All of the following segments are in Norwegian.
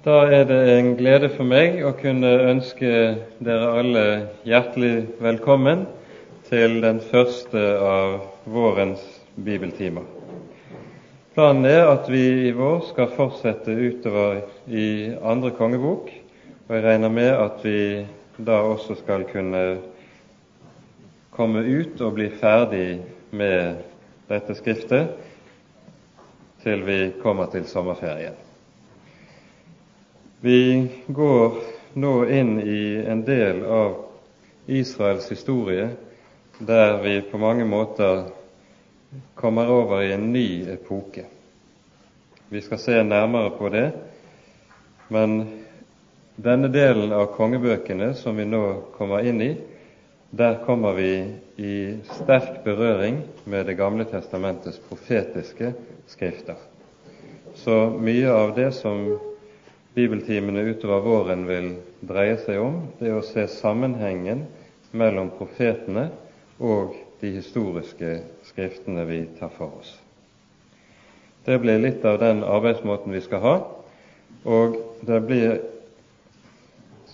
Da er det en glede for meg å kunne ønske dere alle hjertelig velkommen til den første av vårens bibeltimer. Planen er at vi i vår skal fortsette utover i andre kongebok, og jeg regner med at vi da også skal kunne komme ut og bli ferdig med dette skriftet til vi kommer til sommerferien. Vi går nå inn i en del av Israels historie der vi på mange måter kommer over i en ny epoke. Vi skal se nærmere på det, men denne delen av kongebøkene som vi nå kommer inn i, der kommer vi i sterk berøring med Det gamle testamentets profetiske skrifter. Så mye av det som bibeltimene utover våren vil dreie seg om, det er å se sammenhengen mellom profetene og de historiske skriftene vi tar for oss. Det blir litt av den arbeidsmåten vi skal ha, og det blir,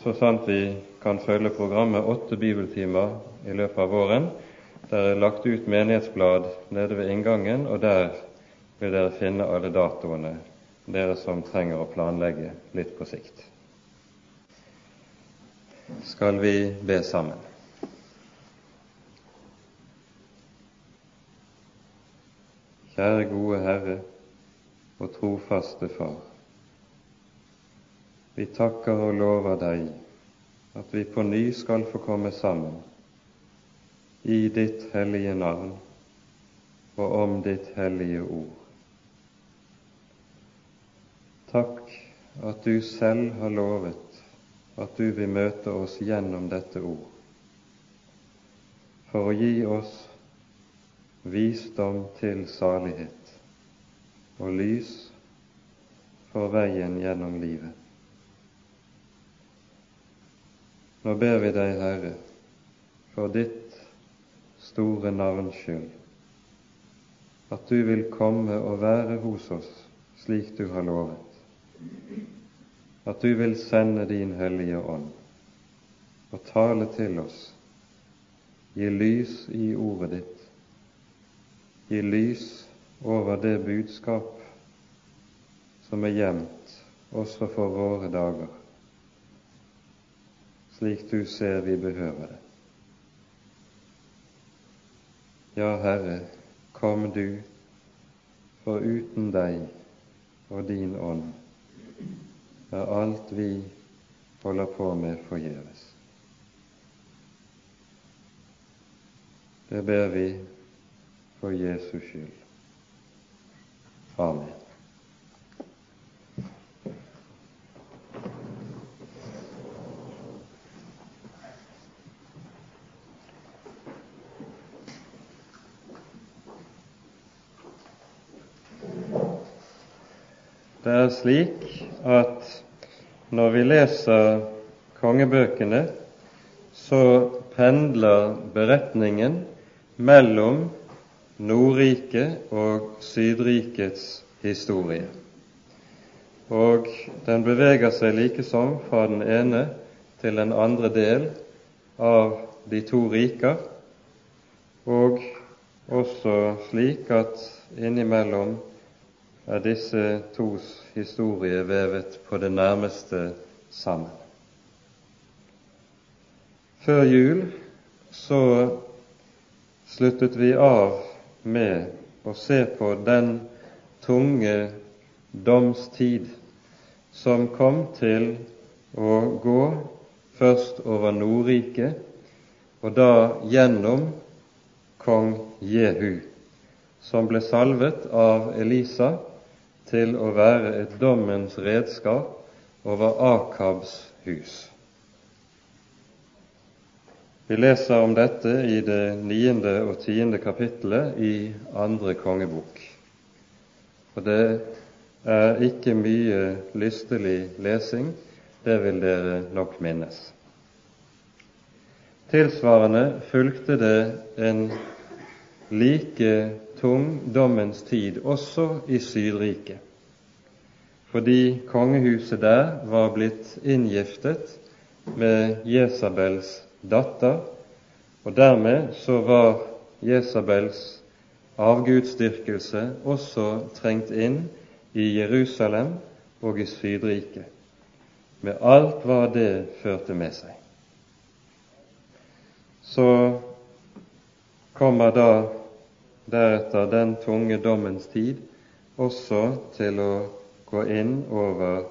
så sant vi kan følge programmet, åtte bibeltimer i løpet av våren. Det er lagt ut menighetsblad nede ved inngangen, og der vil dere finne alle datoene dere som trenger å planlegge litt på sikt. Skal vi be sammen? Kjære gode Herre og trofaste Far. Vi takker og lover deg at vi på ny skal få komme sammen i ditt hellige navn og om ditt hellige ord. Takk at du selv har lovet at du vil møte oss gjennom dette ord, for å gi oss visdom til salighet og lys for veien gjennom livet. Nå ber vi deg, Herre, for ditt store navns skyld, at du vil komme og være hos oss slik du har lovet at du vil sende din Hellige Ånd og tale til oss, gi lys i ordet ditt, gi lys over det budskap som er gjemt også for våre dager, slik du ser vi behøver det. Ja, Herre, kom du, for uten deg og din ånd er alt vi holder på med, forgjeves. Det ber vi for Jesus skyld. Amen. Det er slik at når vi leser kongebøkene, så pendler beretningen mellom Nordriket og Sydrikets historie. Og den beveger seg likesom fra den ene til den andre del av de to riker, og også slik at innimellom er disse tos historie vevet på det nærmeste sammen. Før jul så sluttet vi av med å se på den tunge domstid som kom til å gå først over Nordriket, og da gjennom kong Jehu, som ble salvet av Elisa til å være et dommens redskap over Akabs hus. Vi leser om dette i det niende og tiende kapittelet i andre kongebok. Og det er ikke mye lystelig lesing, det vil dere nok minnes. Tilsvarende fulgte det en like tung dommens tid også i Sydriket. fordi kongehuset der var blitt inngiftet med Jesabels datter, og dermed så var Jesabels avgudsdyrkelse også trengt inn i Jerusalem og i Sydriket, med alt hva det førte med seg. Så kommer da deretter den tunge dommens tid også til å gå inn over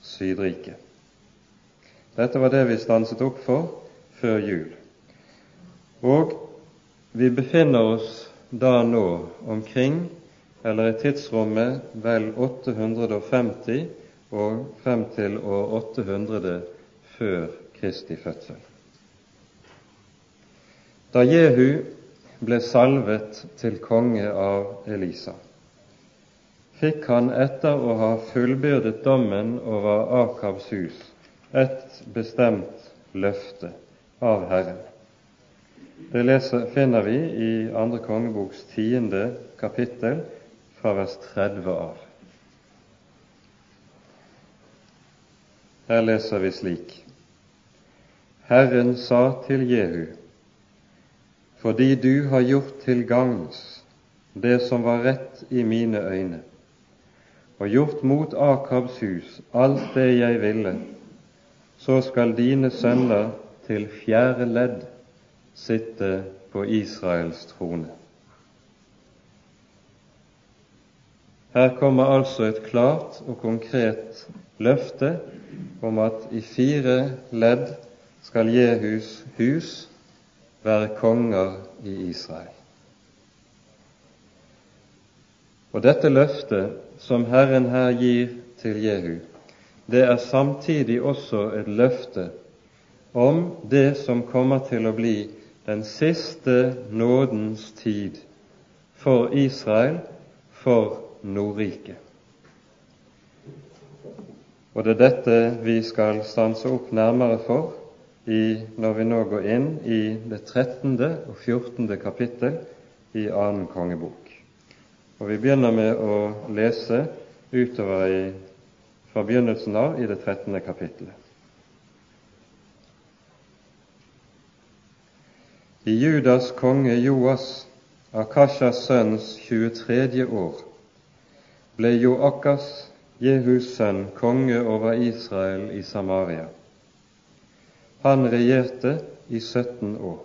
Sydriket. Dette var det vi stanset opp for før jul. Og vi befinner oss da nå omkring, eller i tidsrommet vel 850 og frem til år 800 før Kristi fødsel. Da Jehu ble salvet til konge av Elisa, fikk han etter å ha fullbyrdet dommen over Akabs hus et bestemt løfte av Herren. Det leser, finner vi i andre kongeboks tiende kapittel fra vers 30 av. Her leser vi slik Herren sa til Jehu fordi du har gjort til gagns det som var rett i mine øyne, og gjort mot Akabs hus alt det jeg ville, så skal dine sønner til fjerde ledd sitte på Israels trone. Her kommer altså et klart og konkret løfte om at i fire ledd skal Jehus hus være konger i Israel. Og dette løftet som Herren her gir til Jehu, det er samtidig også et løfte om det som kommer til å bli den siste nådens tid for Israel, for Nordriket. Og det er dette vi skal stanse opp nærmere for i, når vi nå går inn i det 13. og 14. kapittel i annen kongebok. Og Vi begynner med å lese utover i, fra begynnelsen av i det 13. kapittelet. I Judas konge Joas, Akashas sønns 23. år, ble Joakas, Jehus sønn, konge over Israel i Samaria. Han regjerte i 17 år.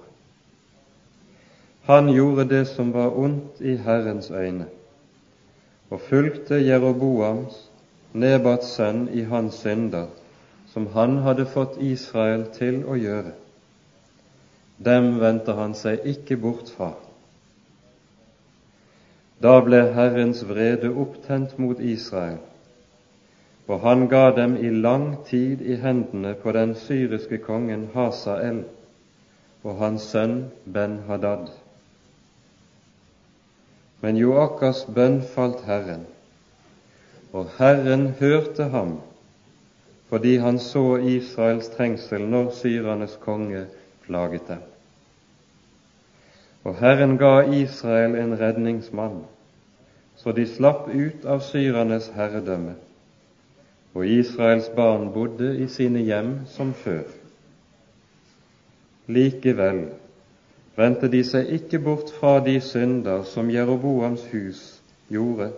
Han gjorde det som var ondt i Herrens øyne, og fulgte Jeroboams, Nebats sønn, i hans synder, som han hadde fått Israel til å gjøre. Dem vendte han seg ikke bort fra. Da ble Herrens vrede opptent mot Israel, og han ga dem i lang tid i hendene på den syriske kongen Hasael og hans sønn Ben-Hadad. Men Joakas bønn falt Herren, og Herren hørte ham fordi han så Israels trengsel når syrernes konge plaget dem. Og Herren ga Israel en redningsmann, så de slapp ut av syrernes herredømme og Israels barn bodde i sine hjem som før. Likevel vendte de seg ikke bort fra de synder som Jeroboams hus gjorde,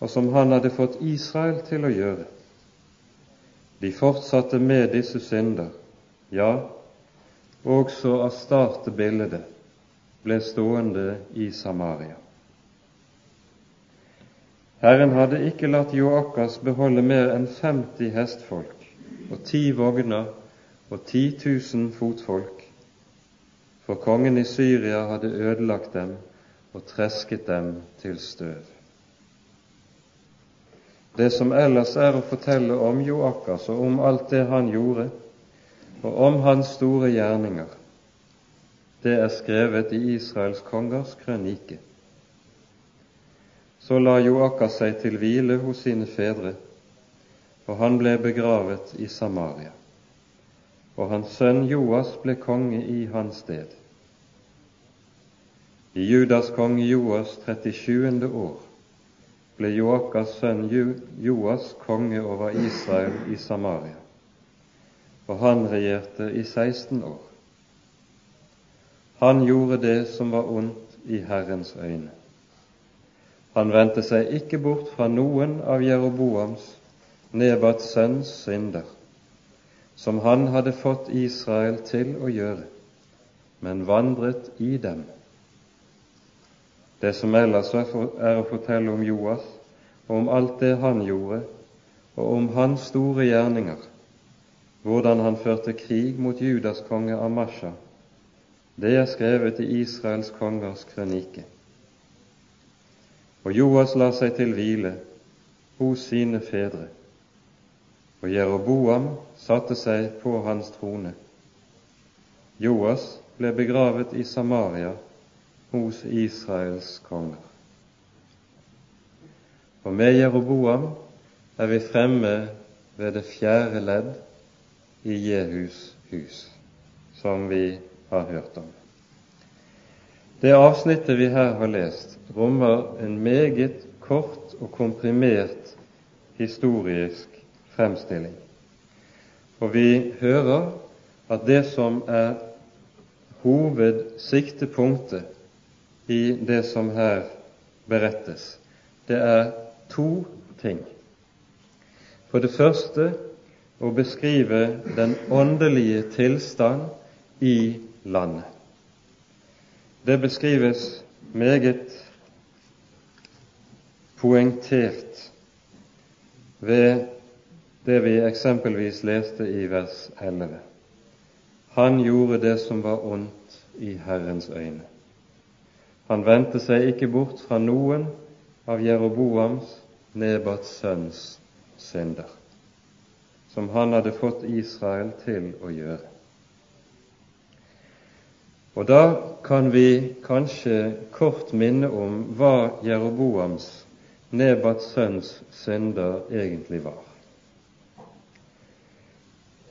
og som han hadde fått Israel til å gjøre. De fortsatte med disse synder, ja, også Astarte-bildet ble stående i Samaria. Herren hadde ikke latt Joakas beholde mer enn 50 hestfolk og ti vogner og 10 000 fotfolk, for kongen i Syria hadde ødelagt dem og tresket dem til støv. Det som ellers er å fortelle om Joakas og om alt det han gjorde, og om hans store gjerninger, det er skrevet i Israels kongers krønike. Så la Joakas seg til hvile hos sine fedre, og han ble begravet i Samaria. Og hans sønn Joas ble konge i hans sted. I Judas konge Joas 37. år ble Joakas sønn Joas konge over Israel i Samaria, og han regjerte i 16 år. Han gjorde det som var ondt i Herrens øyne. Han vendte seg ikke bort fra noen av Jeroboams, Nebats sønns synder, som han hadde fått Israel til å gjøre, men vandret i dem det som ellers er å fortelle om Joas, og om alt det han gjorde, og om hans store gjerninger, hvordan han førte krig mot Judas konge Amasha, det er skrevet i Israels kongers krønike. Og Joas la seg til hvile hos sine fedre, og Jeroboam satte seg på hans trone. Joas ble begravet i Samaria hos Israels konger. Og med Jeroboam er vi fremme ved det fjerde ledd i Jehus hus, som vi har hørt om. Det avsnittet vi her har lest, rommer en meget kort og komprimert historisk fremstilling. Og vi hører at det som er hovedsiktepunktet i det som her berettes, det er to ting. For det første å beskrive den åndelige tilstand i landet. Det beskrives meget poengtert ved det vi eksempelvis leste i vers 11. Han gjorde det som var ondt i Herrens øyne. Han vendte seg ikke bort fra noen av Jeroboams, Nebats sønns, synder, som han hadde fått Israel til å gjøre. Og da kan vi kanskje kort minne om hva Jeroboams, Nebats sønns, synder egentlig var.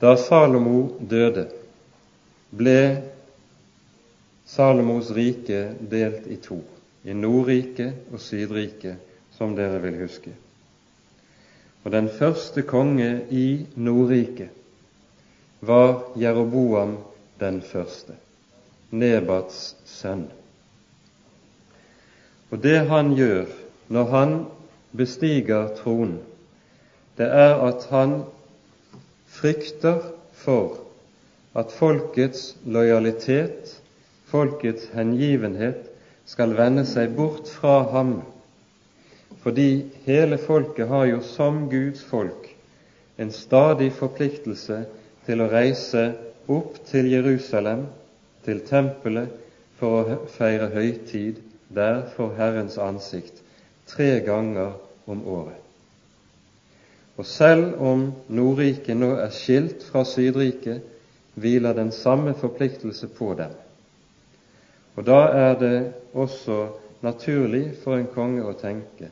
Da Salomo døde, ble Salomos rike delt i to, i Nordriket og Sydriket, som dere vil huske. Og den første konge i Nordriket var Jeroboam den første, Nebats sønn. Og det han gjør når han bestiger tronen, det er at han frykter for at folkets lojalitet folkets hengivenhet skal vende seg bort fra ham, fordi hele folket har jo som Guds folk en stadig forpliktelse til å reise opp til Jerusalem, til tempelet, for å feire høytid der for Herrens ansikt tre ganger om året. Og selv om Nordriket nå er skilt fra Sydriket, hviler den samme forpliktelse på dem. Og da er det også naturlig for en konge å tenke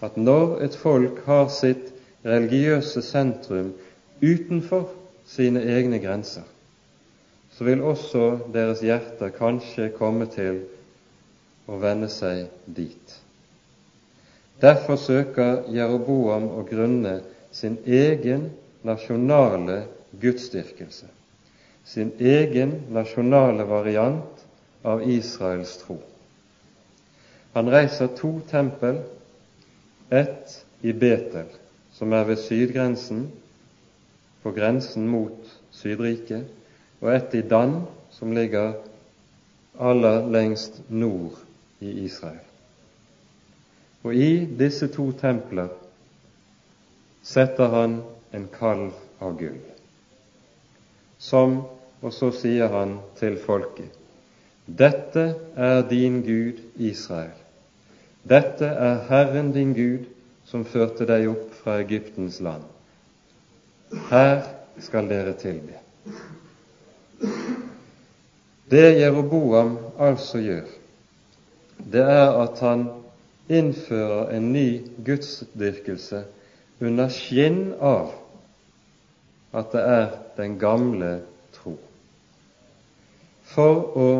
at når et folk har sitt religiøse sentrum utenfor sine egne grenser, så vil også deres hjerter kanskje komme til å vende seg dit. Derfor søker Jeroboam å grunne sin egen nasjonale gudsdyrkelse, sin egen nasjonale variant av Israels tro. Han reiser to tempel, ett i Betel, som er ved sydgrensen, på grensen mot Sydriket, og ett i Dan, som ligger aller lengst nord i Israel. Og i disse to templer setter han en kalv av gull, som Og så sier han til folket dette er din Gud, Israel. Dette er Herren din Gud, som førte deg opp fra Egyptens land. Her skal dere tilbe. Det Jeroboam altså gjør, det er at han innfører en ny gudsdyrkelse under skinn av at det er den gamle tro. For å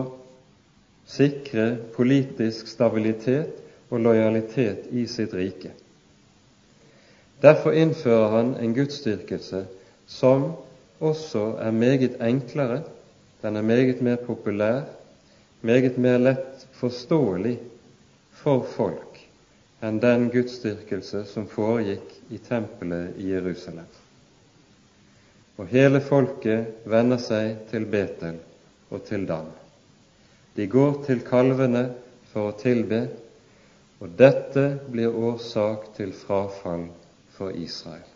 sikre politisk stabilitet og lojalitet i sitt rike. Derfor innfører han en gudsdyrkelse som også er meget enklere, den er meget mer populær, meget mer lett forståelig for folk enn den gudsdyrkelse som foregikk i tempelet i Jerusalem. Og hele folket vender seg til Betel og til Dan. De går til kalvene for å tilbe, og dette blir årsak til frafall for Israel.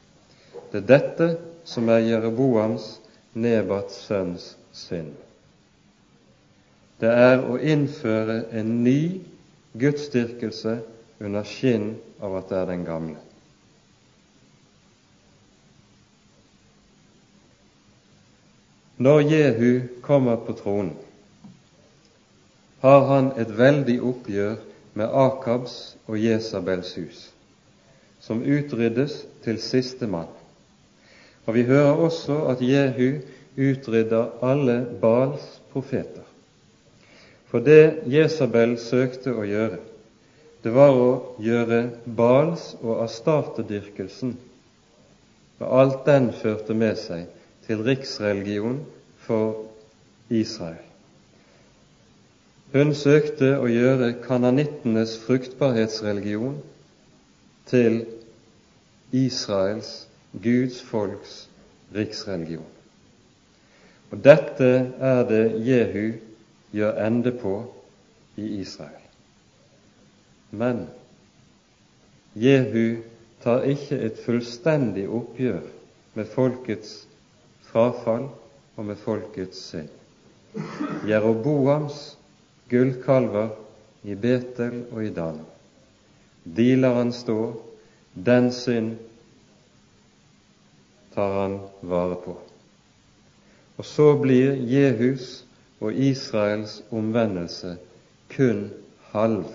Det er dette som er Jereboams, Nebats sønns, synd. Det er å innføre en ny gudsdyrkelse under skinn av at det er den gamle. Når Jehu kommer på tronen, har han et veldig oppgjør med Akabs og Jesabels hus, som utryddes til siste mann. Og Vi hører også at Jehu utrydder alle Bals profeter. For det Jesabel søkte å gjøre, det var å gjøre Bals og Astartedyrkelsen og alt den førte med seg, til riksreligion for Israel. Hun søkte å gjøre kananittenes fruktbarhetsreligion til Israels, Guds folks, riksreligion. Og Dette er det Jehu gjør ende på i Israel. Men Jehu tar ikke et fullstendig oppgjør med folkets frafall og med folkets synd. Jeroboams gullkalver i Betel og i Dan, de lar han stå, den synd tar han vare på. Og så blir Jehus og Israels omvendelse kun halv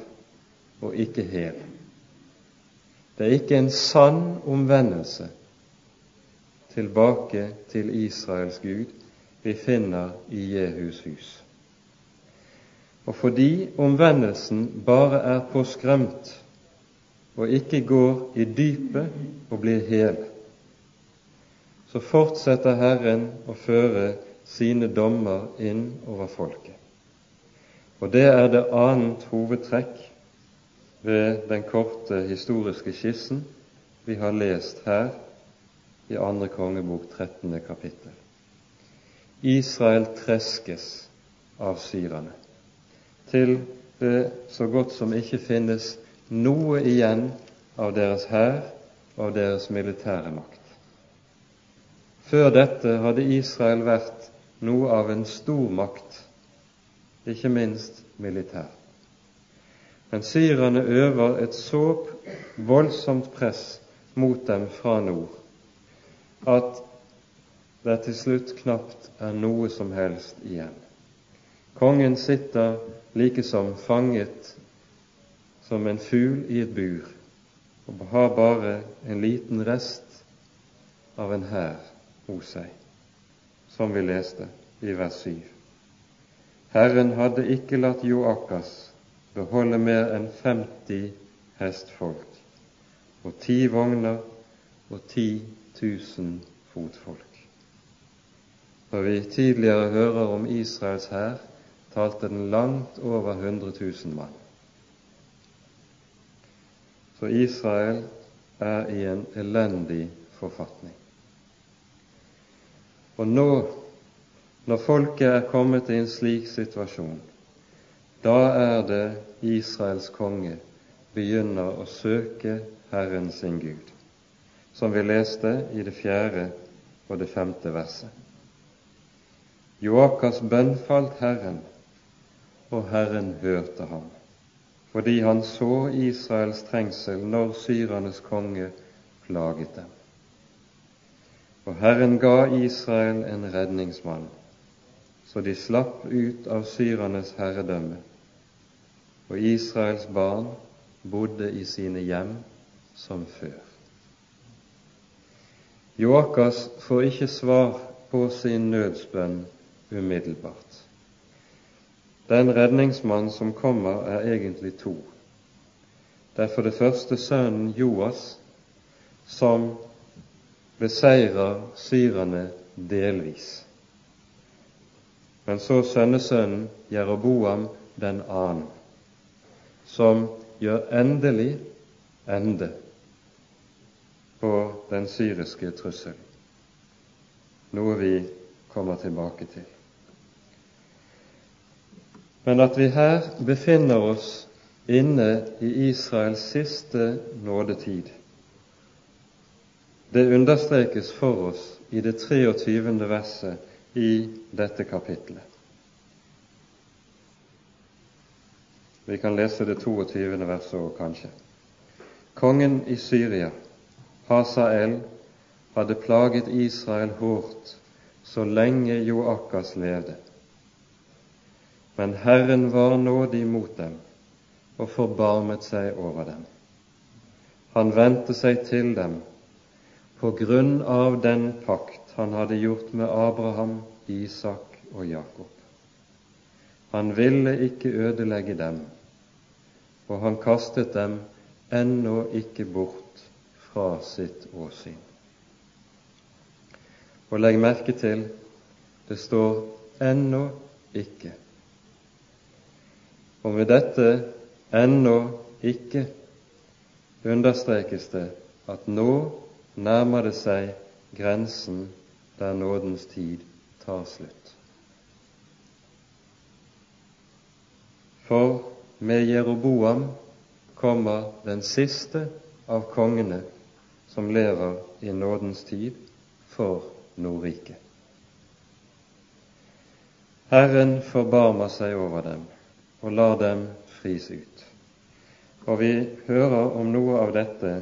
og ikke hel. Det er ikke en sann omvendelse tilbake til Israels Gud vi finner i Jehus hus. Og fordi omvendelsen bare er påskremt og ikke går i dypet og blir hel, så fortsetter Herren å føre sine dommer inn over folket. Og det er det annet hovedtrekk ved den korte historiske skissen vi har lest her i andre kongebok 13. kapittel. Israel treskes av syrerne til det så godt som ikke finnes noe igjen av deres hær og av deres militære makt. Før dette hadde Israel vært noe av en stormakt, ikke minst militær. Men syrerne øver et så voldsomt press mot dem fra nord at det til slutt knapt er noe som helst igjen. Kongen sitter likesom fanget som en fugl i et bur og har bare en liten rest av en hær hos seg, som vi leste i vers 7. Herren hadde ikke latt Joakas beholde mer enn 50 hestfolk og ti vogner og 10 000 fotfolk. Når vi tidligere hører om Israels hær, talte den langt over 100 000 mann. Så Israel er i en elendig forfatning. Og nå, når folket er kommet i en slik situasjon, da er det Israels konge begynner å søke Herren sin Gud, som vi leste i det fjerde og det femte verset. Joakas bønn falt Herren, og Herren hørte ham, fordi han så Israels trengsel når syrernes konge plaget dem. Og Herren ga Israel en redningsmann, så de slapp ut av syrernes herredømme og Israels barn bodde i sine hjem som før. Joakas får ikke svar på sin nødsbønn umiddelbart. Den redningsmann som kommer, er egentlig to. Det er for det første sønnen Joas som beseirer syrerne delvis. Men så sønnesønnen Jeroboam den annen, som gjør endelig ende på den syriske trusselen, noe vi kommer tilbake til. Men at vi her befinner oss inne i Israels siste nådetid, det understrekes for oss i det 23. verset i dette kapitlet. Vi kan lese det 22. verset òg, kanskje. Kongen i Syria, Hasael, hadde plaget Israel hårdt så lenge Joakas levde. Men Herren var nådig mot dem og forbarmet seg over dem. Han vendte seg til dem på grunn av den pakt han hadde gjort med Abraham, Isak og Jakob. Han ville ikke ødelegge dem, og han kastet dem ennå ikke bort fra sitt åsyn. Og legg merke til det står 'ennå ikke'. Og med dette 'ennå ikke' understrekes det at nå nærmer det seg grensen der nådens tid tar slutt. For med Jeroboam kommer den siste av kongene som lever i nådens tid for Nordriket. Herren forbarmer seg over dem og lar dem fris ut. Og vi hører om noe av dette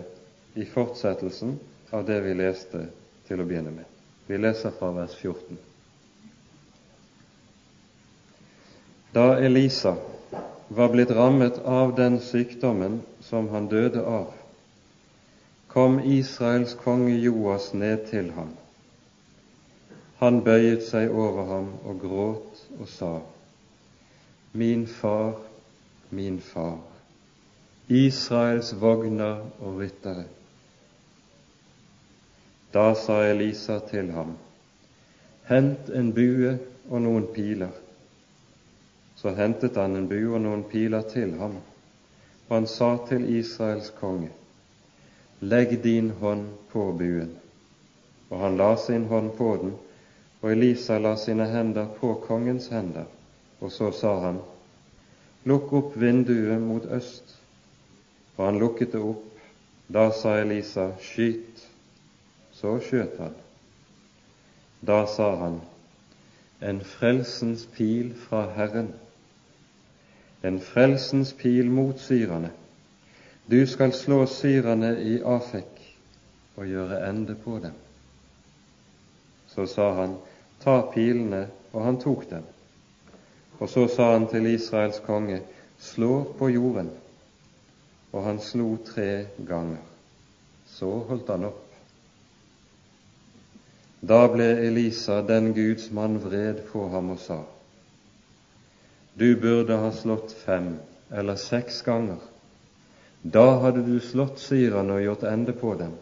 i fortsettelsen av det vi leste til å begynne med. Vi leser fra vers 14. Da Elisa var blitt rammet av den sykdommen som han døde av, kom Israels konge Joas ned til ham. Han bøyet seg over ham og gråt og sa, Min far, min far, Israels vogner og ryttere. Da sa Elisa til ham, Hent en bue og noen piler. Så hentet han en bue og noen piler til ham, og han sa til Israels konge, Legg din hånd på buen. Og han la sin hånd på den, og Elisa la sine hender på kongens hender. Og så sa han, Lukk opp vinduet mot øst. Og han lukket det opp. Da sa Elisa, Skyt. Så skjøt han. Da sa han, En frelsens pil fra Herren en frelsens pil mot syrerne. Du skal slå syrerne i Afek og gjøre ende på dem. Så sa han, ta pilene, og han tok dem. Og så sa han til Israels konge, slå på jorden. Og han slo tre ganger. Så holdt han opp. Da ble Elisa, den Guds mann, vred på ham og sa:" Du burde ha slått fem eller seks ganger. Da hadde du slått syrerne og gjort ende på dem.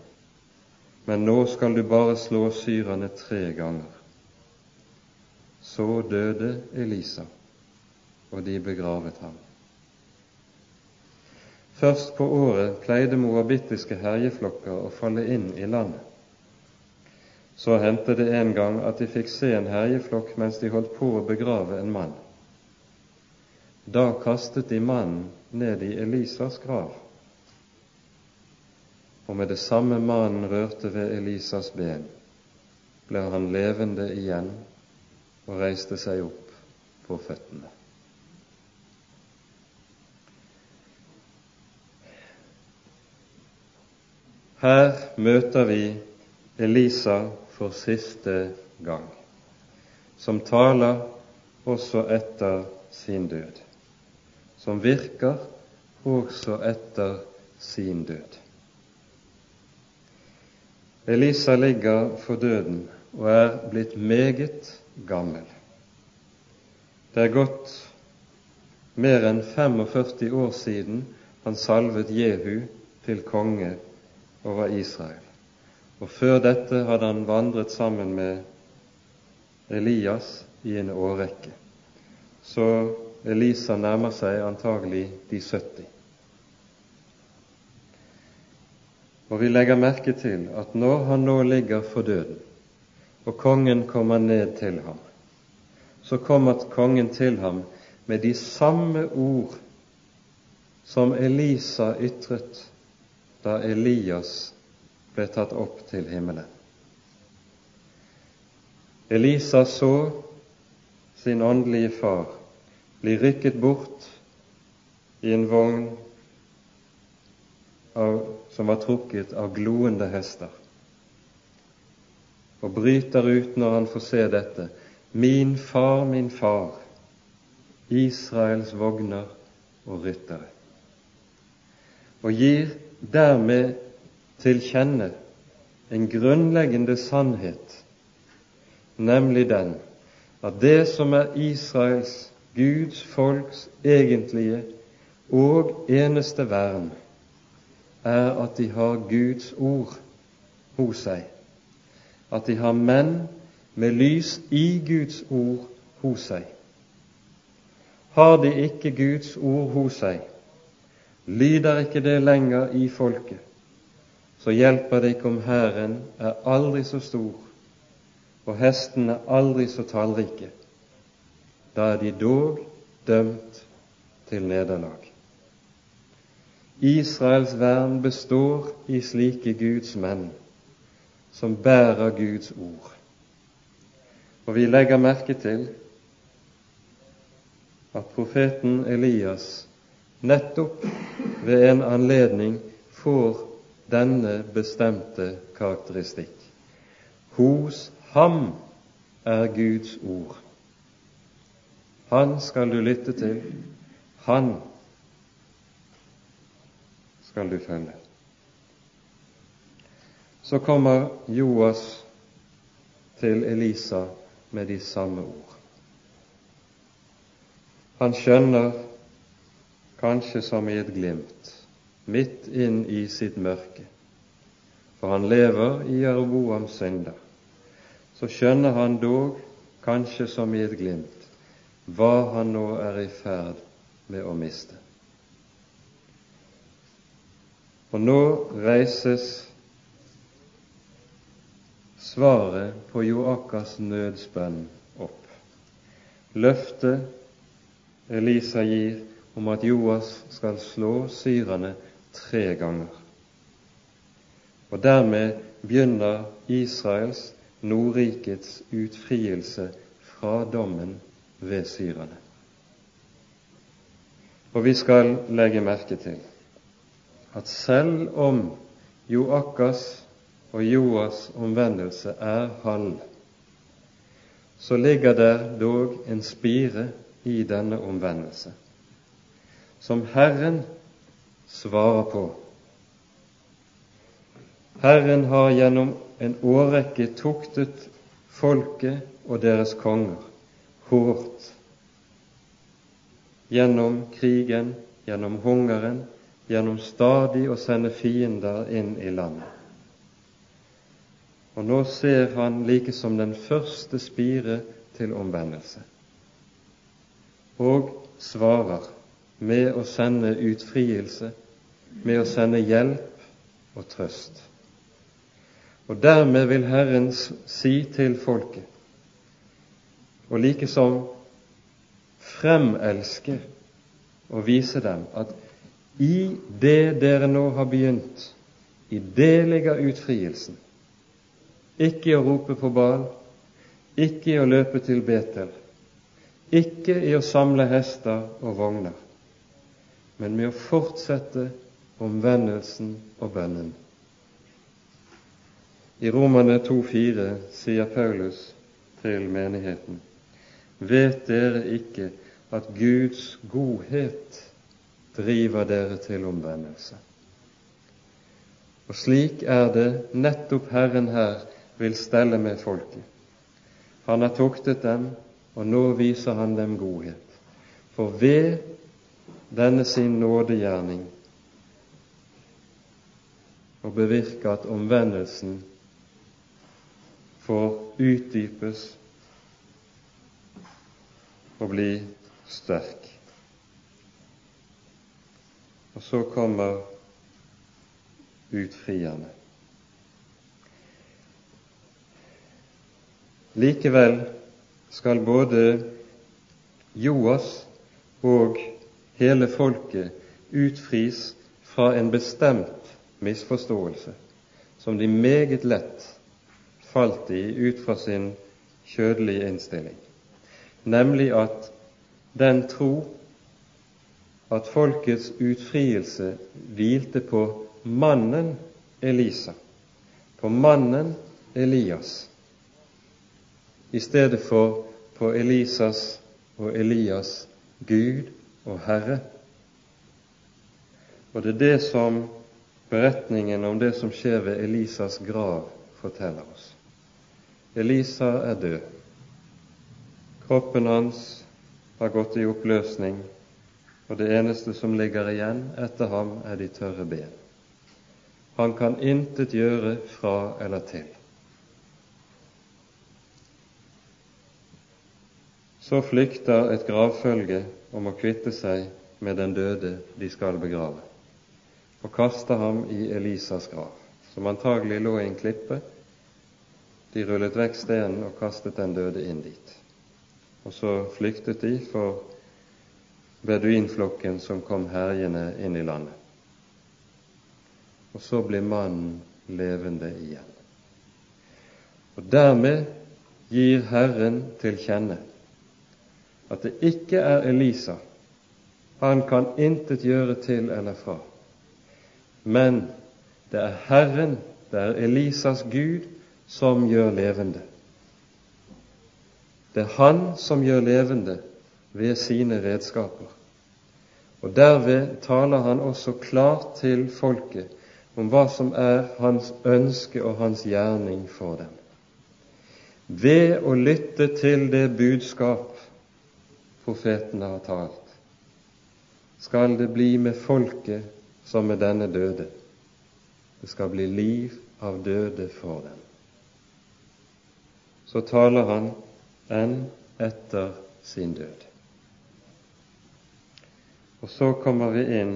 Men nå skal du bare slå syrerne tre ganger. Så døde Elisa, og de begravet ham. Først på året pleide moabittiske herjeflokker å falle inn i landet. Så hendte det en gang at de fikk se en herjeflokk mens de holdt på å begrave en mann. Da kastet de mannen ned i Elisas grav. Og med det samme mannen rørte ved Elisas ben, ble han levende igjen og reiste seg opp på føttene. Her møter vi Elisa for siste gang, som taler også etter sin død som virker også etter sin død. Elisa ligger for døden og er blitt meget gammel. Det er gått mer enn 45 år siden han salvet Jehu til konge over Israel. Og før dette hadde han vandret sammen med Elias i en årrekke. Så Elisa nærmer seg antagelig de 70. Og vi legger merke til at når han nå ligger for døden, og kongen kommer ned til ham, så kommer kongen til ham med de samme ord som Elisa ytret da Elias ble tatt opp til himmelen. Elisa så sin åndelige far bli rykket bort i en vogn av, som var trukket av gloende hester, og bryter ut når han får se dette. Min far, min far, Israels vogner og ryttere. Og gir dermed til kjenne en grunnleggende sannhet, nemlig den at det som er Israels, Guds folks egentlige og eneste vern, er at de har Guds ord hos seg, at de har menn med lys i Guds ord hos seg. Har de ikke Guds ord hos seg, lyder ikke det lenger i folket, så hjelper det ikke om hæren er aldri så stor og hestene aldri så tallrike. Da er de dog dømt til nederlag. Israels vern består i slike Guds menn som bærer Guds ord. Og vi legger merke til at profeten Elias nettopp ved en anledning får denne bestemte karakteristikk. Hos ham er Guds ord. Han skal du lytte til. Han skal du følge. Så kommer Joas til Elisa med de samme ord. Han skjønner, kanskje som i et glimt, midt inn i sitt mørke, for han lever i Jeroboams synder, så skjønner han dog, kanskje som i et glimt, hva han nå er i ferd med å miste. Og nå reises svaret på Joakas nødsbønn opp. Løftet Elisa gir om at Joas skal slå syrerne tre ganger. Og dermed begynner Israels, Nordrikets, utfrielse fra dommen ved syrerne. Og vi skal legge merke til at selv om Joakas og Joas omvendelse er halv, så ligger der dog en spire i denne omvendelse, som Herren svarer på. Herren har gjennom en årrekke tuktet folket og deres konger hårdt gjennom krigen, gjennom hungeren, gjennom stadig å sende fiender inn i landet. Og nå ser han like som den første spire til omvendelse og svarer med å sende utfrielse, med å sende hjelp og trøst. Og dermed vil Herren si til folket, og likesom fremelske og vise dem at i det dere nå har begynt, i det ligger utfrielsen. Ikke i å rope på bal, ikke i å løpe til Betel, ikke i å samle hester og vogner, men med å fortsette omvendelsen og bønnen. I Romane 2,4 sier Paulus til menigheten.: Vet dere ikke at Guds godhet driver dere til omvendelse? Og slik er det nettopp Herren her vil stelle med folket. Han har tuktet dem og nå viser han dem godhet. For ved denne sin nådegjerning og bevirke at omvendelsen får utdypes og bli sterk. Og så kommer utfrierne. Likevel skal både Joas og hele folket utfris fra en bestemt misforståelse som de meget lett falt i ut fra sin kjødelige innstilling, nemlig at den tro at folkets utfrielse hvilte på mannen Elisa, på mannen Elias, i stedet for på Elisas og Elias Gud og Herre. Og det er det som beretningen om det som skjer ved Elisas grav, forteller oss. Elisa er død. Kroppen hans har gått i oppløsning, og det eneste som ligger igjen etter ham, er de tørre ben. Han kan intet gjøre fra eller til. Så flykter et gravfølge om å kvitte seg med den døde de skal begrave, og kasta ham i Elisas grav, som antagelig lå i en klippe. De rullet vekk stenen og kastet den døde inn dit. Og så flyktet de for beduinflokken som kom herjende inn i landet. Og så blir mannen levende igjen. Og dermed gir Herren til kjenne at det ikke er Elisa. Han kan intet gjøre til eller fra. Men det er Herren, det er Elisas Gud, som gjør levende. Det er Han som gjør levende ved sine redskaper. Og derved taler han også klart til folket om hva som er hans ønske og hans gjerning for dem. Ved å lytte til det budskap profetene har talt, skal det bli med folket som med denne døde. Det skal bli liv av døde for dem. Så taler han enn etter sin død. Og så kommer vi inn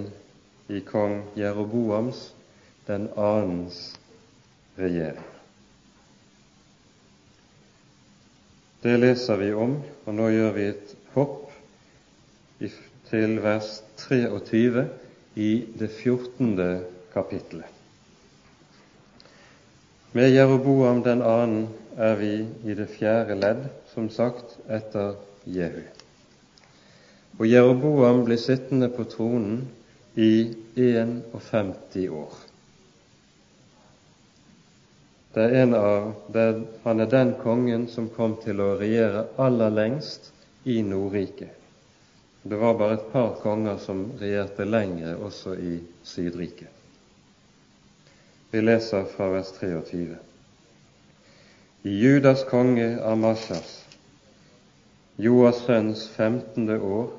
i kong Jeroboams, den annens regjering. Det leser vi om, og nå gjør vi et hopp til vers 23 i det 14. kapittelet. Med Jeroboam den annen er vi i det fjerde ledd, som sagt, etter Jehu. Og Jeroboam blir sittende på tronen i 51 år. Det er en av, det, han er den kongen som kom til å regjere aller lengst i Nordriket. Det var bare et par konger som regjerte lengre også i Sydriket. Vi leser fra vers 23. I Judas konge Amashas, Joas sønns femtende år,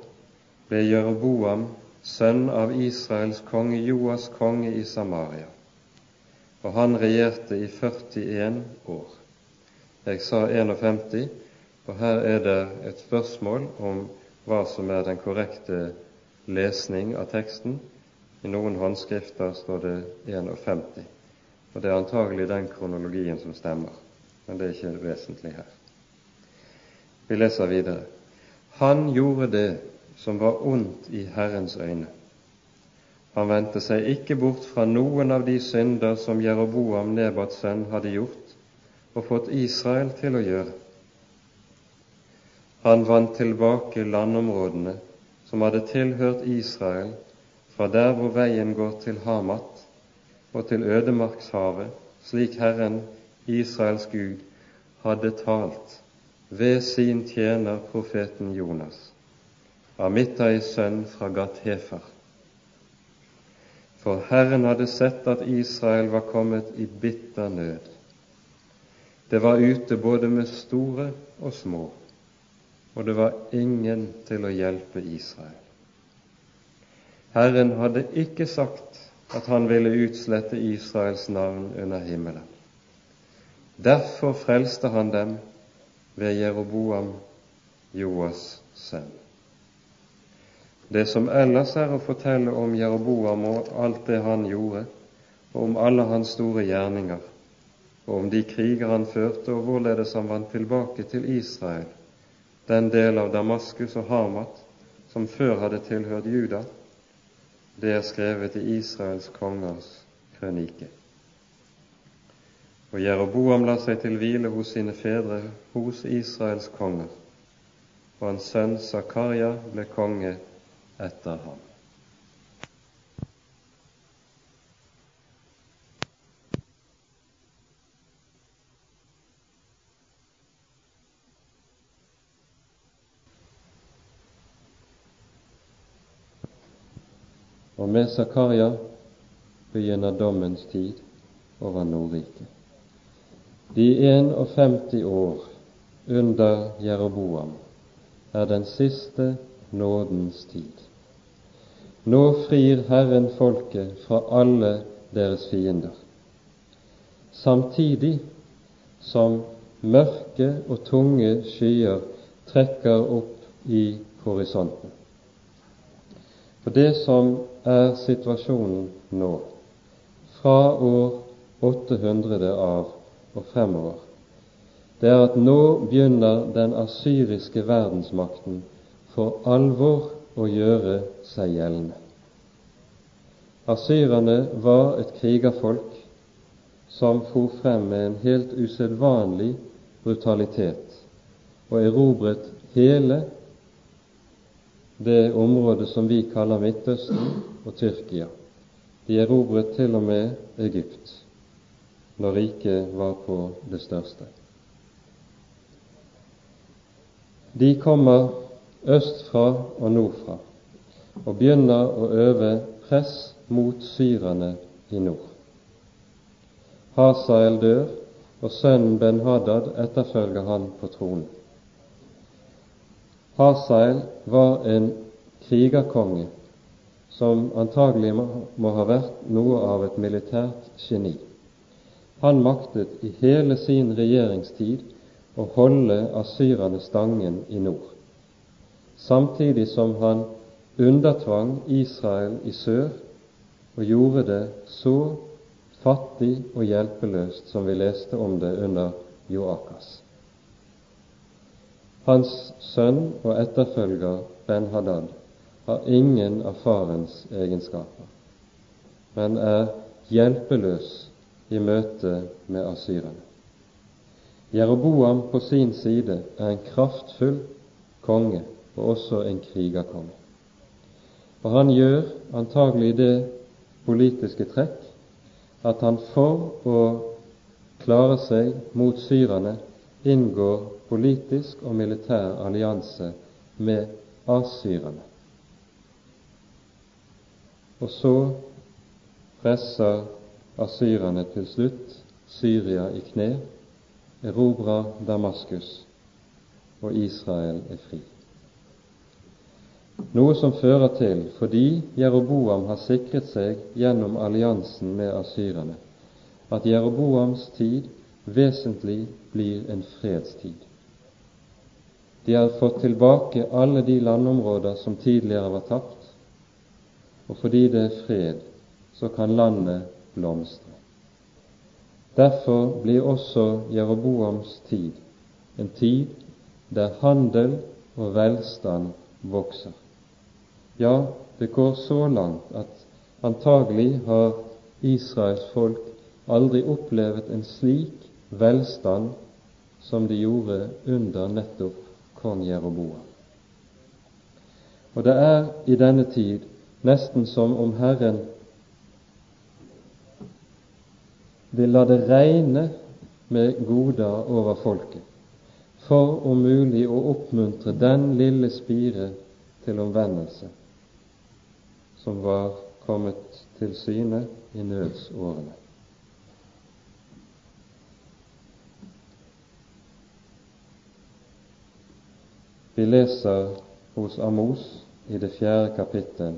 ble Jeroboam, sønn av Israels konge Joas konge i Samaria, og han regjerte i 41 år. Jeg sa 51, og her er det et spørsmål om hva som er den korrekte lesning av teksten. I noen håndskrifter står det 51, og det er antagelig den kronologien som stemmer, men det er ikke vesentlig her. Vi leser videre. Han gjorde det som var ondt i Herrens øyne. Han vendte seg ikke bort fra noen av de synder som Jeroboam, Nebats sønn, hadde gjort og fått Israel til å gjøre. Han vant tilbake landområdene som hadde tilhørt Israel fra der hvor veien går til Hamat og til ødemarkshavet, slik Herren, Israels Gud, hadde talt ved sin tjener profeten Jonas, Amittais sønn fra Gat-Hefer. For Herren hadde sett at Israel var kommet i bitter nød. Det var ute både med store og små og det var ingen til å hjelpe Israel. Herren hadde ikke sagt at han ville utslette Israels navn under himmelen. Derfor frelste han dem ved Jeroboam, Joas sønn. Det som ellers er å fortelle om Jeroboam og alt det han gjorde, og om alle hans store gjerninger, og om de kriger han førte, og hvorledes han vant tilbake til Israel, den del av Damaskus og Hamat som før hadde tilhørt Juda, det er skrevet i Israels kongers krønike. Og Jeroboam la seg til hvile hos sine fedre, hos Israels konger, og hans sønn Zakaria ble konge etter ham. Og med Zakaria begynner dommens tid over Nordriket. De 51 år under Jeroboam er den siste nådens tid. Nå frir Herren folket fra alle deres fiender, samtidig som mørke og tunge skyer trekker opp i horisonten. For det som er situasjonen nå, fra år 800 av og fremover, det er at nå begynner den asyriske verdensmakten for alvor å gjøre seg gjeldende. Asyrerne var et krigerfolk som for frem med en helt usedvanlig brutalitet og erobret hele det området som vi kaller Midtøsten og Tyrkia. De erobret til og med Egypt når riket var på det største. De kommer østfra og nordfra og begynner å øve press mot syrerne i nord. Hasael dør, og sønnen Ben-Hadad etterfølger han på tronen. Hasael var en krigerkonge som antagelig må ha vært noe av et militært geni. Han maktet i hele sin regjeringstid å holde asyrerne stangen i nord, samtidig som han undertvang Israel i sør og gjorde det så fattig og hjelpeløst som vi leste om det under Joakas. Hans sønn og etterfølger Ben-Hadad har ingen av farens egenskaper, men er hjelpeløs i møte med asyrene. Jeroboam på sin side er en kraftfull konge og også en krigerkonge. Og han gjør antagelig det politiske trekk at han for å klare seg mot syrerne inngår politisk og militær allianse med asyrene. Og så presser asyrerne til slutt Syria i kne, erobrer Damaskus, og Israel er fri. Noe som fører til, fordi Jeroboam har sikret seg gjennom alliansen med asyrerne, at Jeroboams tid vesentlig blir en fredstid. De har fått tilbake alle de landområder som tidligere var tapt, og fordi det er fred, så kan landet blomstre. Derfor blir også Jeroboams tid en tid der handel og velstand vokser. Ja, det går så langt at antagelig har Israels folk aldri opplevd en slik velstand som de gjorde under nettopp kong Jeroboam. Og det er i denne tid nesten som om Herren vil la det regne med goder over folket, for om mulig å oppmuntre den lille spire til omvendelse som var kommet til syne i nødsårene. vi leser hos Amos i det fjerde kapittel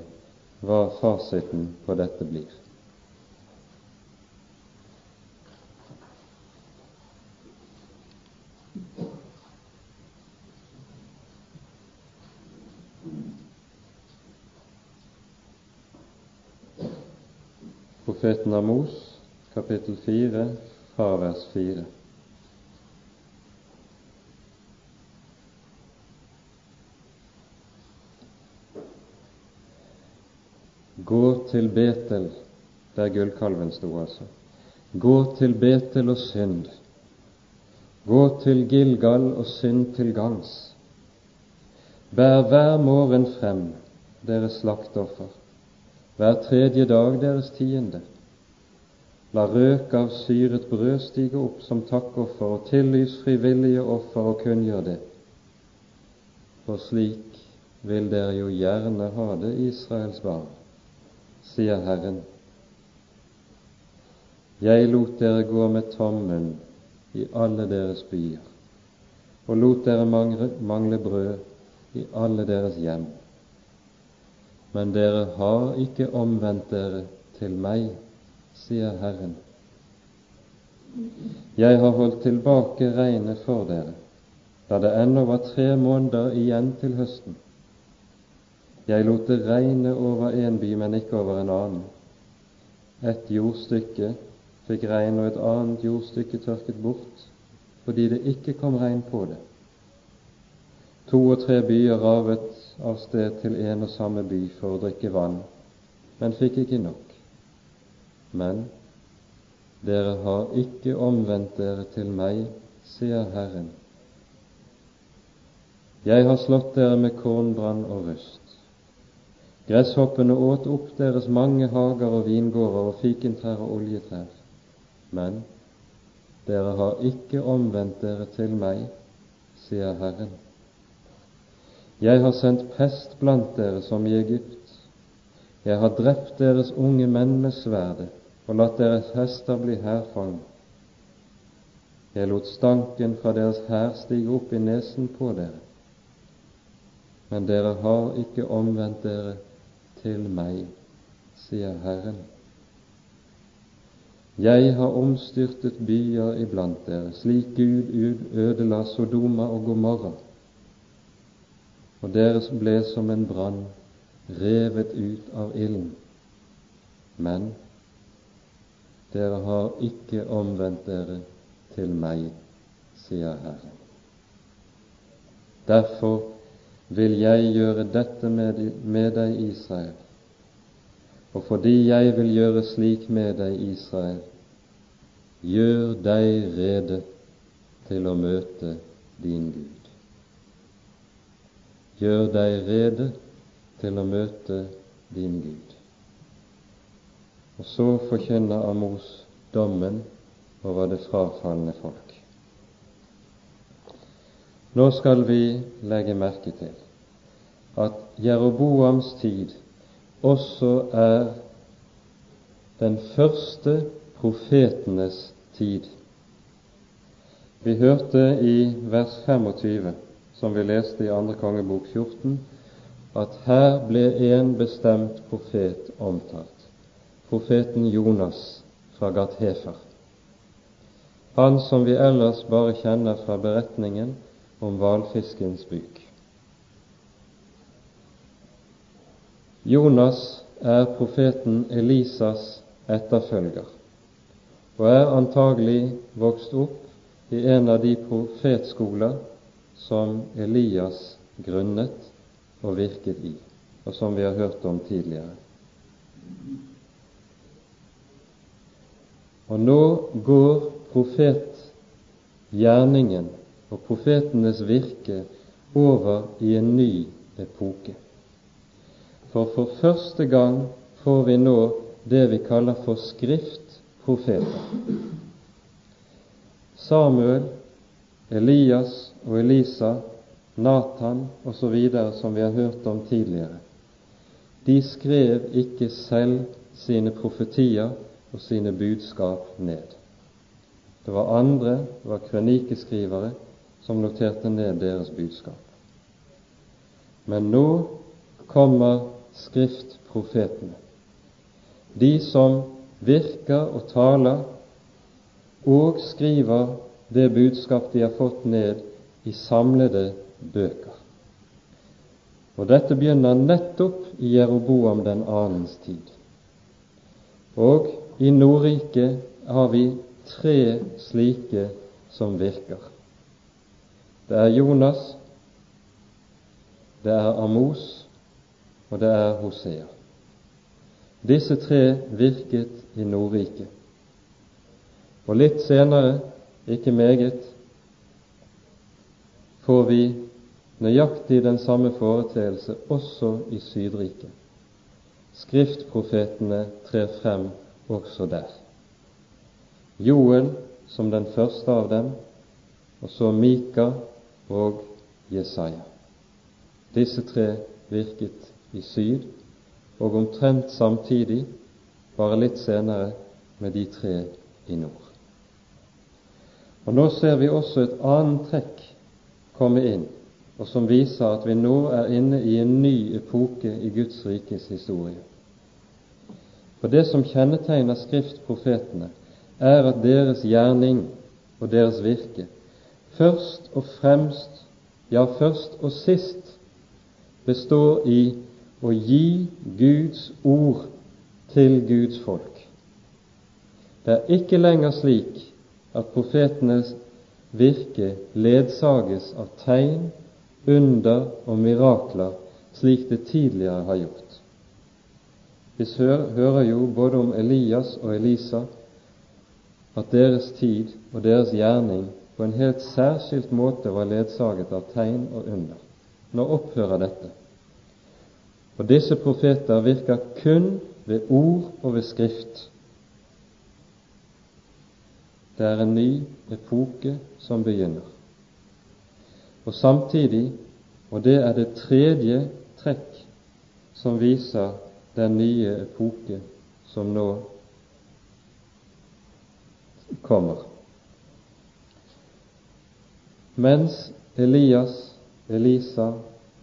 hva fasiten på dette blir. Profeten Amos, kapittel 4, fra 4. til Betel, der gullkalven sto, altså. Gå til Betel og synd. Gå til Gilgal og synd til gangs. Bær hver morgen frem deres slakteoffer, hver tredje dag deres tiende. La røk av syret brød stige opp som takkoffer, og tillys frivillige offer og kunngjør det. For slik vil dere jo gjerne ha det, Israels barn, sier Herren. Jeg lot dere gå med tom munn i alle deres byer, og lot dere mangle brød i alle deres hjem. Men dere har ikke omvendt dere til meg, sier Herren. Jeg har holdt tilbake regnet for dere, da det ennå var tre måneder igjen til høsten. Jeg lot det regne over en by, men ikke over en annen. Et jordstykke fikk regn, og et annet jordstykke tørket bort, fordi det ikke kom regn på det. To og tre byer ravet av sted til en og samme by for å drikke vann, men fikk ikke nok. Men dere har ikke omvendt dere til meg, sier Herren. Jeg har slått dere med kornbrann og rust. Gresshoppene åt opp deres mange hager og vingårder og fikentrær og oljetrær. Men dere har ikke omvendt dere til meg, sier Herren. Jeg har sendt pest blant dere som i Egypt. Jeg har drept deres unge menn med sverdet og latt deres hester bli hærfang. Jeg lot stanken fra deres hær stige opp i nesen på dere. Men dere har ikke omvendt dere til meg, sier Herren. Jeg har omstyrtet byer iblant dere, slik Gud ødela Sodoma og Gomorra og deres ble som en brann revet ut av ilden. Men dere har ikke omvendt dere til meg, sier Herren. Derfor vil jeg gjøre dette med, deg, Israel. Og fordi jeg vil gjøre slik med deg, Israel, gjør deg rede til å møte din Gud. Gjør deg rede til å møte din Gud. Og så forkynner Amos dommen over det frafalne folk. Nå skal vi legge merke til at Jeroboams tid også er den første profetenes tid. Vi hørte i vers 25 som vi leste i andre kongebok 14, at her ble en bestemt profet omtalt, profeten Jonas fra Gat-Hefer. Han som vi ellers bare kjenner fra beretningen om hvalfiskens buk. Jonas er profeten Elisas etterfølger og er antagelig vokst opp i en av de profetskoler som Elias grunnet og virket i, og som vi har hørt om tidligere. Og nå går profetgjerningen og profetenes virke over i en ny epoke. For for første gang får vi nå det vi kaller for skriftprofeter. Samuel, Elias og Elisa, Nathan osv., som vi har hørt om tidligere, de skrev ikke selv sine profetier og sine budskap ned. Det var andre, det var krønikeskrivere, som noterte ned deres budskap. Men nå kommer skriftprofetene, de som virker og taler og skriver det budskap de har fått ned i samlede bøker. Og dette begynner nettopp i Jeroboam den annens tid. Og i Nordriket har vi tre slike som virker. Det er Jonas, det er Amos, og det er Hosea. Disse tre virket i Nordriket. Og litt senere, ikke meget, får vi nøyaktig den samme foreteelse også i Sydriket. Skriftprofetene trer frem også der. Joel som den første av dem, og så Mika og Jesaja. Disse tre virket i syd, og omtrent samtidig, bare litt senere, med de tre i nord. Og Nå ser vi også et annet trekk komme inn, og som viser at vi nå er inne i en ny epoke i Guds rikes historie. For det som kjennetegner skriftprofetene, er at deres gjerning og deres virke først og fremst, ja, først og sist, består i å gi Guds ord til Guds folk. Det er ikke lenger slik at profetenes virke ledsages av tegn, under og mirakler, slik det tidligere har gjort. Vi hører jo både om Elias og Elisa at deres tid og deres gjerning på en helt særskilt måte var ledsaget av tegn og under. Nå opphører dette. Og disse profeter virker kun ved ord og ved Skrift. Det er en ny epoke som begynner. Og samtidig, og det er det tredje trekk som viser den nye epoke som nå kommer. Mens Elias, Elisa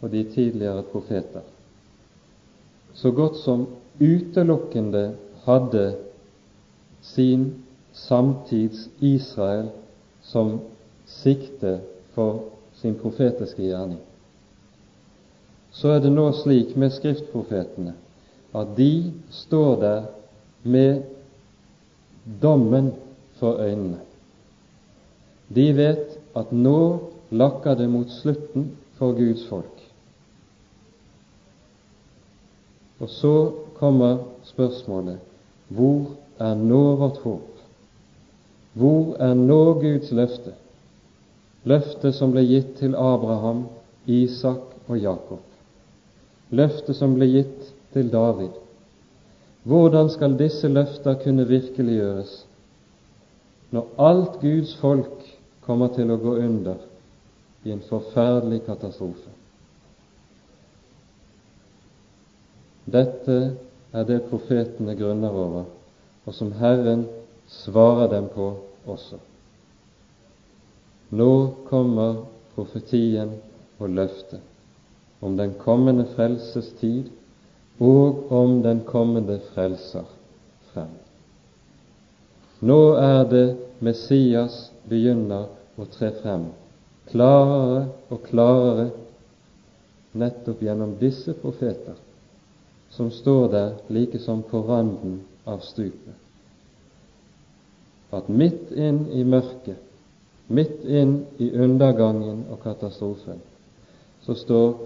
og de tidligere profeter så godt som utelukkende hadde sin samtids Israel som sikte for sin profetiske gjerning. Så er det nå slik med skriftprofetene at de står der med dommen for øynene. De vet at nå lakker det mot slutten for Guds folk. Og så kommer spørsmålet hvor er nå vårt håp? Hvor er nå Guds løfte? Løftet som ble gitt til Abraham, Isak og Jakob. Løftet som ble gitt til David. Hvordan skal disse løfter kunne virkeliggjøres når alt Guds folk kommer til å gå under i en forferdelig katastrofe? Dette er det profetene grunner over, og som Herren svarer dem på også. Nå kommer profetien og løftet om den kommende frelses tid og om den kommende frelser frem. Nå er det Messias begynner å tre frem, klarere og klarere, nettopp gjennom disse profeter, som står der like som på randen av stupet at midt inn i mørket, midt inn i undergangen og katastrofen, så står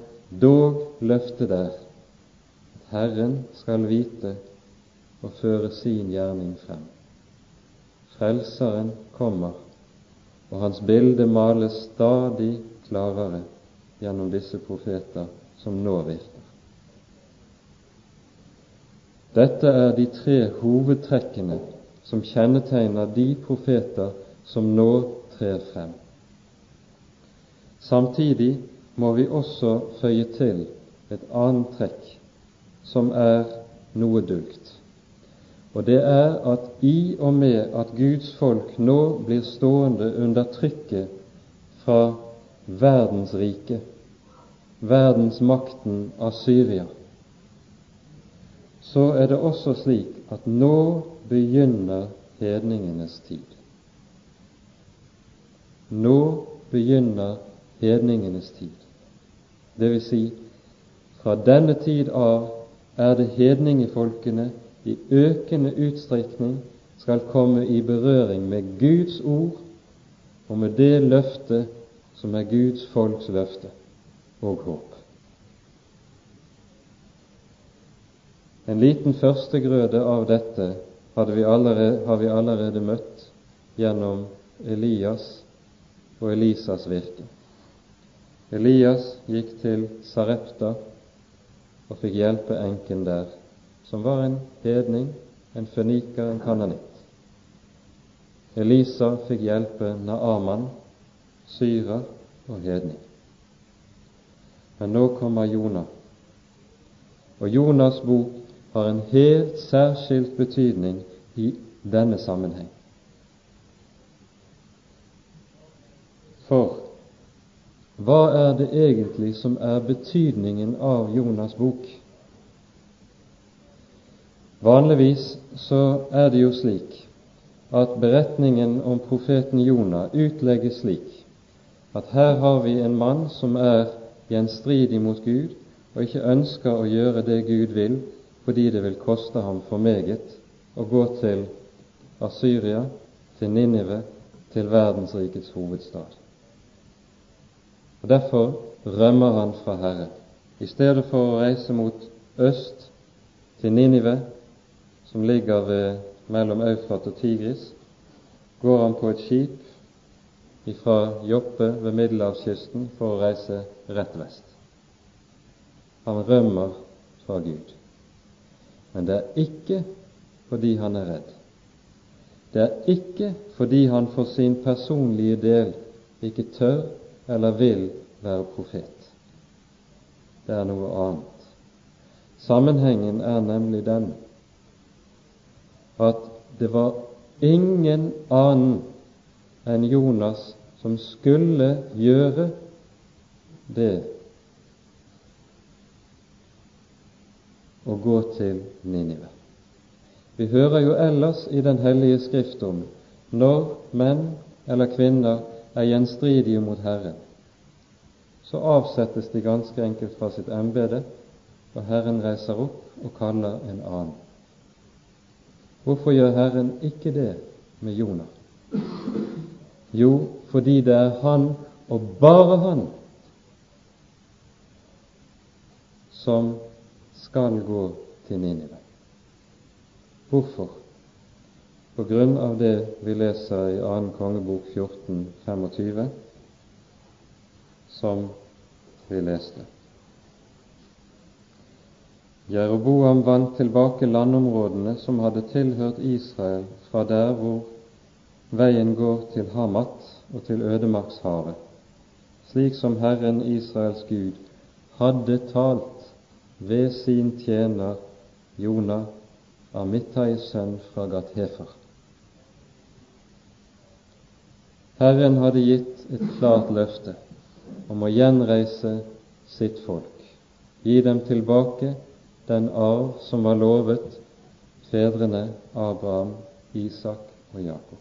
dog løftet der at Herren skal vite og føre sin gjerning frem. Frelseren kommer, og hans bilde males stadig klarere gjennom disse profeter som nå virker. Dette er de tre hovedtrekkene som kjennetegner de profeter som nå trer frem. Samtidig må vi også føye til et annet trekk som er noe dulgt. Og det er at i og med at Guds folk nå blir stående under trykket fra verdensriket, verdensmakten av Syria, så er det også slik at nå begynner hedningenes tid. Nå begynner hedningenes tid. Det vil si, fra denne tid av er det hedningefolkene i økende utstrekning skal komme i berøring med Guds ord og med det løftet som er Guds folks løfte og håp. En liten førstegrøde av dette vi allerede, har vi allerede møtt gjennom Elias og Elisas virke. Elias gikk til Sarepta og fikk hjelpe enken der, som var en hedning, en føniker, en kananitt. Elisa fikk hjelpe Naaman, syrer og hedning. Men nå kommer Jonah, og Jonas bok har en helt særskilt betydning i denne sammenheng. For hva er det egentlig som er betydningen av Jonas' bok? Vanligvis så er det jo slik at beretningen om profeten Jonah utlegges slik at her har vi en mann som er gjenstridig mot Gud og ikke ønsker å gjøre det Gud vil, fordi det vil koste ham for meget å gå til Asyria, til Ninive, til verdensrikets hovedstad. Og Derfor rømmer han fra Herre. I stedet for å reise mot øst, til Ninive, som ligger ved, mellom Eufrat og Tigris, går han på et skip fra Joppe ved middelhavskysten for å reise rett vest. Han rømmer fra Gud. Men det er ikke fordi han er redd. Det er ikke fordi han for sin personlige del ikke tør eller vil være profet. Det er noe annet. Sammenhengen er nemlig den at det var ingen annen enn Jonas som skulle gjøre det å gå til Ninive. Vi hører jo ellers i Den hellige Skrift om når menn eller kvinner er gjenstridige mot Herren, så avsettes de ganske enkelt fra sitt embete, og Herren reiser opp og kaller en annen. Hvorfor gjør Herren ikke det med Jonah? Jo, fordi det er han, og bare han, som skal gå til Ninive. Hvorfor? På grunn av det vi leser i 2. kongebok 14, 25, som vi leste. Jeroboam vant tilbake landområdene som hadde tilhørt Israel fra der hvor veien går til Hamat og til ødemarkshavet, slik som Herren Israels Gud hadde talt ved sin tjener Jonah, Amittais sønn fra Gathefer. Herren hadde gitt et klart løfte om å gjenreise sitt folk, gi dem tilbake den arv som var lovet fedrene Abraham, Isak og Jakob.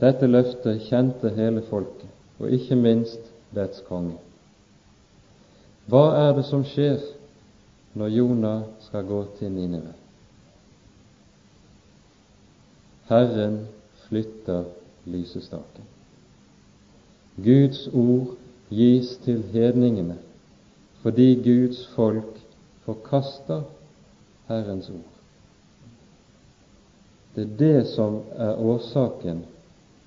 Dette løftet kjente hele folket, og ikke minst dets konge. Hva er det som skjer når Jonah skal gå til Ninive? Herren flytter lysestaken. Guds ord gis til hedningene fordi Guds folk forkaster Herrens ord. Det er det som er årsaken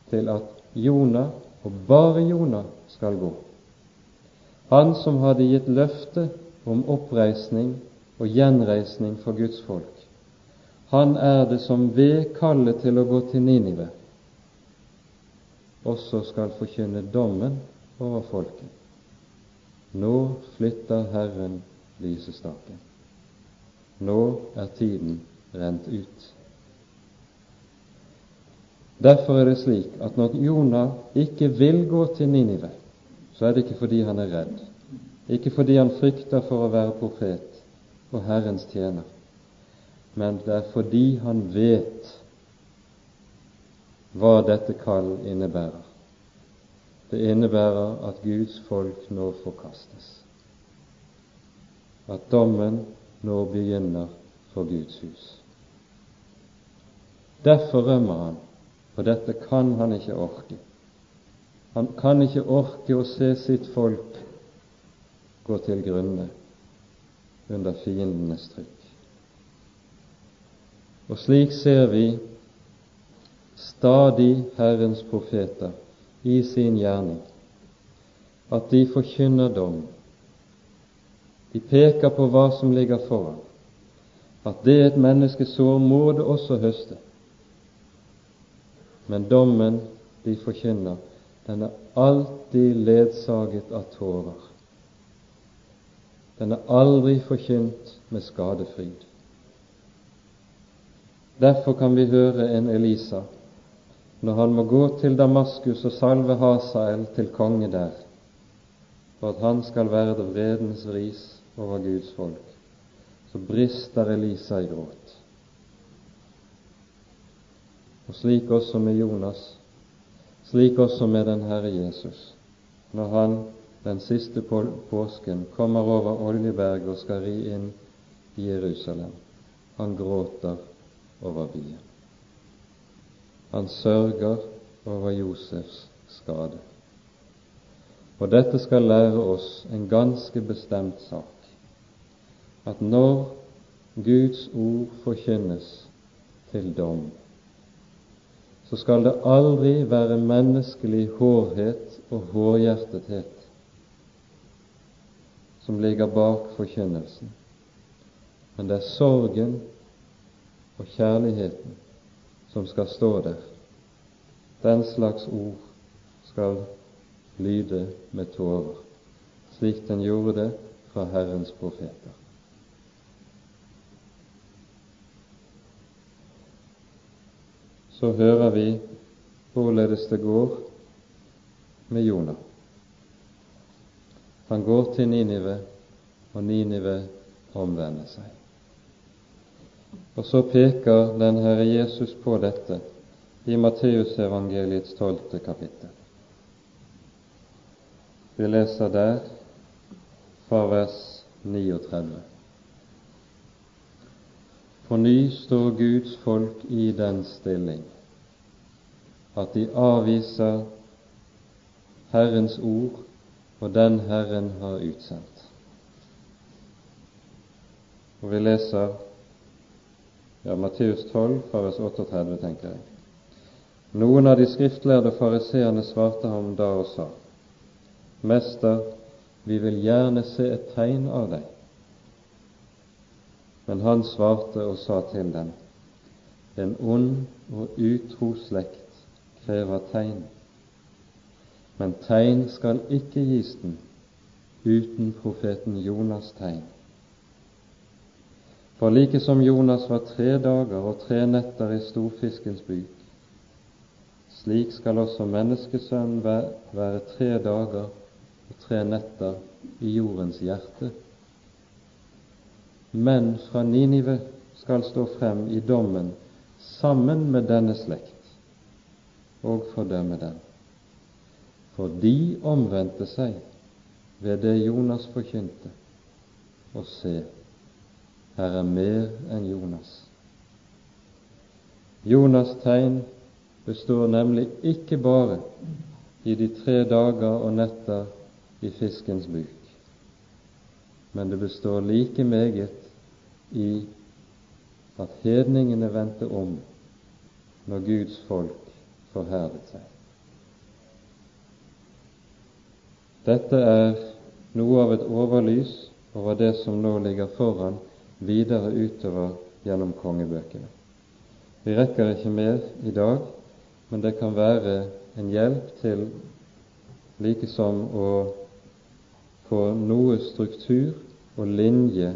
til at Jonah, og bare Jonah, skal gå. Han som hadde gitt løfte om oppreisning og gjenreisning for Guds folk. Han er det som ved kallet til å gå til Ninive også skal forkynne dommen over folket. Nå flytter Herren lysestaken. Nå er tiden rent ut. Derfor er det slik at når Jonah ikke vil gå til Ninive, så er det ikke fordi han er redd, ikke fordi han frykter for å være profet og Herrens tjener, men det er fordi han vet hva dette kall innebærer. Det innebærer at Guds folk nå forkastes, at dommen nå begynner for Guds hus. Derfor rømmer han, for dette kan han ikke orke. Han kan ikke orke å se sitt folk gå til grunne under fiendenes trykk. Og slik ser vi stadig Herrens profeter i sin gjerning, at de forkynner dom. De peker på hva som ligger foran, at det et menneske sår, må det også høste. Men dommen de forkynner, den er alltid ledsaget av tårer. Den er aldri forkynt med skadefryd. Derfor kan vi høre en Elisa når han må gå til Damaskus og salve Hasael til konge der, for at han skal være det vredens ris over Guds folk, så brister Elisa i gråt. Og slik også med Jonas slik også med den Herre Jesus, når han den siste påsken kommer over Oljeberget og skal ri inn i Jerusalem. Han gråter over byen. Han sørger over Josefs skade. Og dette skal lære oss en ganske bestemt sak, at når Guds ord forkynnes til dom, så skal det aldri være menneskelig hårhet og hårhjertethet som ligger bak forkynnelsen, men det er sorgen og kjærligheten som skal stå der. Den slags ord skal lyde med tårer, slik den gjorde det fra Herrens profeter. Så hører vi hvorledes det går med Jonah. Han går til Ninive, og Ninive omvender seg. Og så peker den Herre Jesus på dette i Matteusevangeliets tolvte kapittel. Vi leser der fra vers 39. På ny står Guds folk i den stilling at de avviser Herrens ord og den Herren har utsendt. Og vi leser ja, Matteus 12, fra vers 38, tenker jeg. Noen av de skriftlærde fariseerne svarte ham da og sa:" Mester, vi vil gjerne se et tegn av deg. Men han svarte og sa til dem, En ond og utro slekt krever tegn, men tegn skal ikke gis den uten profeten Jonas' tegn. For like som Jonas var tre dager og tre netter i storfiskens buk, slik skal også menneskesønnen være tre dager og tre netter i jordens hjerte menn fra Ninive skal stå frem i dommen sammen med denne slekt og fordømme den. For de omvendte seg ved det Jonas forkynte, og se, her er mer enn Jonas. Jonas' tegn består nemlig ikke bare i de tre dager og netter i fiskens buk, men det består like meget i at hedningene vendte om når Guds folk forherdet seg. Dette er noe av et overlys over det som nå ligger foran videre utover gjennom kongebøkene. Vi rekker ikke mer i dag, men det kan være en hjelp til likesom å få noe struktur og linje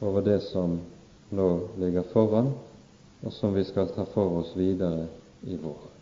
over det som nå ligger foran, og som vi skal ta for oss videre i vår.